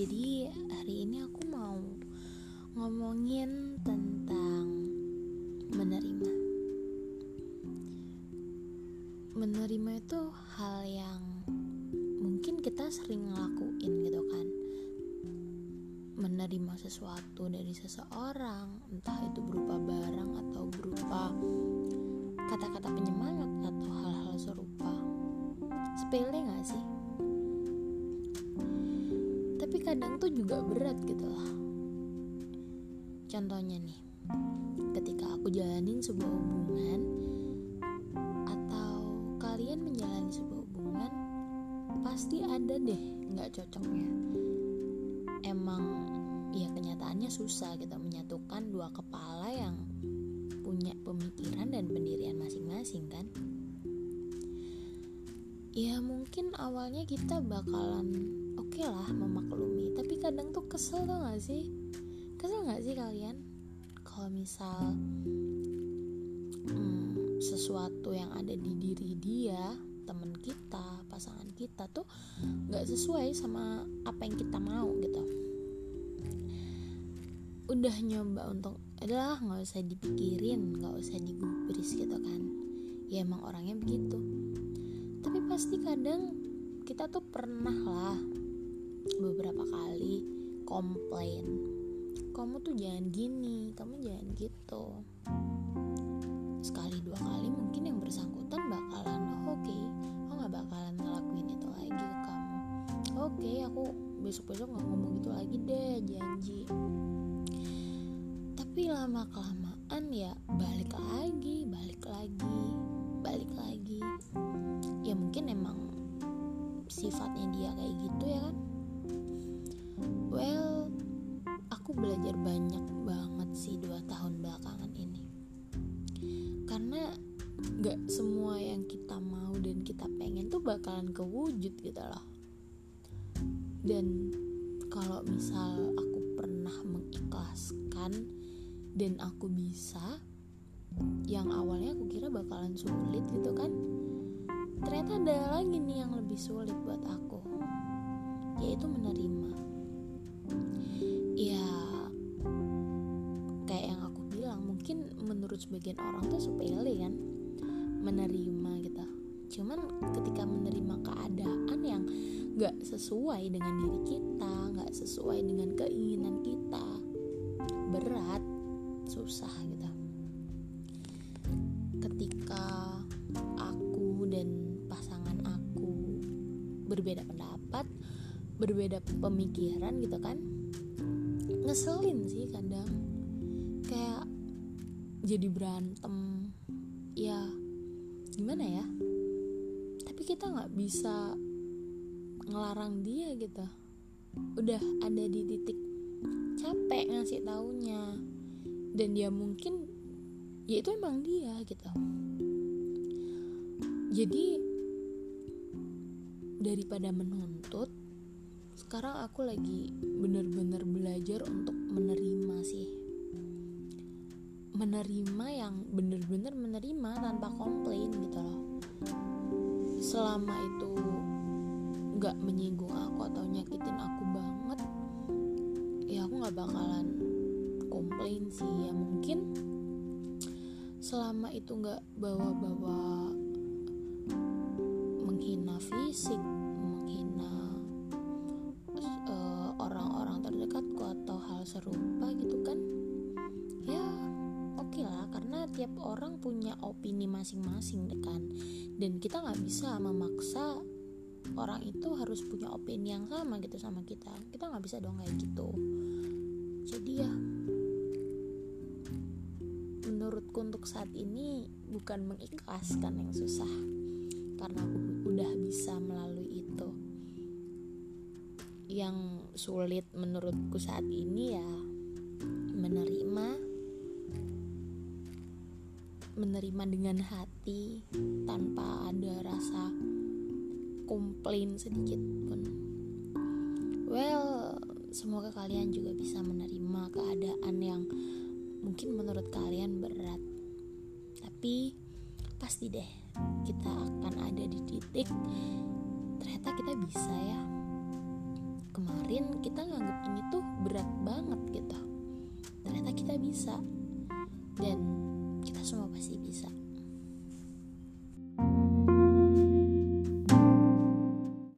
Jadi hari ini aku mau ngomongin tentang menerima. Menerima itu hal yang mungkin kita sering ngelakuin gitu kan. Menerima sesuatu dari seseorang, entah itu berupa barang atau berupa kata-kata penyemangat atau hal-hal serupa. Sepele gak sih? Kadang tuh juga berat gitu lah Contohnya nih, ketika aku jalanin sebuah hubungan atau kalian menjalani sebuah hubungan, pasti ada deh nggak cocoknya. Emang ya kenyataannya susah kita menyatukan dua kepala yang punya pemikiran dan pendirian masing-masing kan. Ya mungkin awalnya kita bakalan oke okay lah memaklumi, tapi kadang tuh kesel tau gak sih? kesel nggak sih kalian? Kalau misal hmm, sesuatu yang ada di diri dia temen kita pasangan kita tuh nggak sesuai sama apa yang kita mau gitu. Udah nyoba untuk adalah nggak usah dipikirin nggak usah digubris gitu kan. Ya emang orangnya begitu. Tapi pasti kadang kita tuh pernah lah beberapa kali komplain. Kamu tuh jangan gini kamu jangan gitu. Sekali dua kali mungkin yang bersangkutan bakalan oh, oke okay, aku nggak bakalan ngelakuin itu lagi ke kamu. Oke okay, aku besok besok nggak ngomong gitu lagi deh janji. Tapi lama kelamaan ya aku belajar banyak banget sih dua tahun belakangan ini. Karena gak semua yang kita mau dan kita pengen tuh bakalan kewujud gitu loh. Dan kalau misal aku pernah mengikhlaskan dan aku bisa yang awalnya aku kira bakalan sulit gitu kan ternyata ada lagi nih yang lebih sulit buat aku yaitu menerima menurut sebagian orang tuh sepele kan menerima gitu. Cuman ketika menerima keadaan yang gak sesuai dengan diri kita gak sesuai dengan keinginan kita berat susah gitu. Ketika aku dan pasangan aku berbeda pendapat berbeda pemikiran gitu kan ngeselin sih kadang. Kayak jadi berantem. Ya gimana ya? Tapi kita nggak bisa ngelarang dia gitu. Udah ada di titik capek ngasih taunya. Dan dia mungkin ya itu emang dia gitu. Jadi daripada menuntut sekarang aku lagi bener-bener belajar selama itu nggak menyinggung aku atau nyakitin aku banget ya aku nggak bakalan komplain sih. Ya mungkin selama itu nggak bawa-bawa menghina fisik serupa gitu kan tiap orang punya opini masing-masing kan? Dan kita nggak bisa memaksa orang itu harus punya opini yang sama gitu sama kita. Kita nggak bisa dong kayak gitu. Jadi ya menurutku untuk saat ini bukan mengikhlaskan yang susah karena aku udah bisa melalui itu. Yang sulit menurutku saat ini ya menerima menerima dengan hati tanpa ada rasa komplain sedikit pun. Well semoga kalian juga bisa menerima keadaan yang mungkin menurut kalian berat. Tapi pasti deh kita akan ada di titik ternyata kita bisa ya. Kemarin kita nganggap ini tuh berat banget gitu. Ternyata kita bisa. Dan kita semua pasti bisa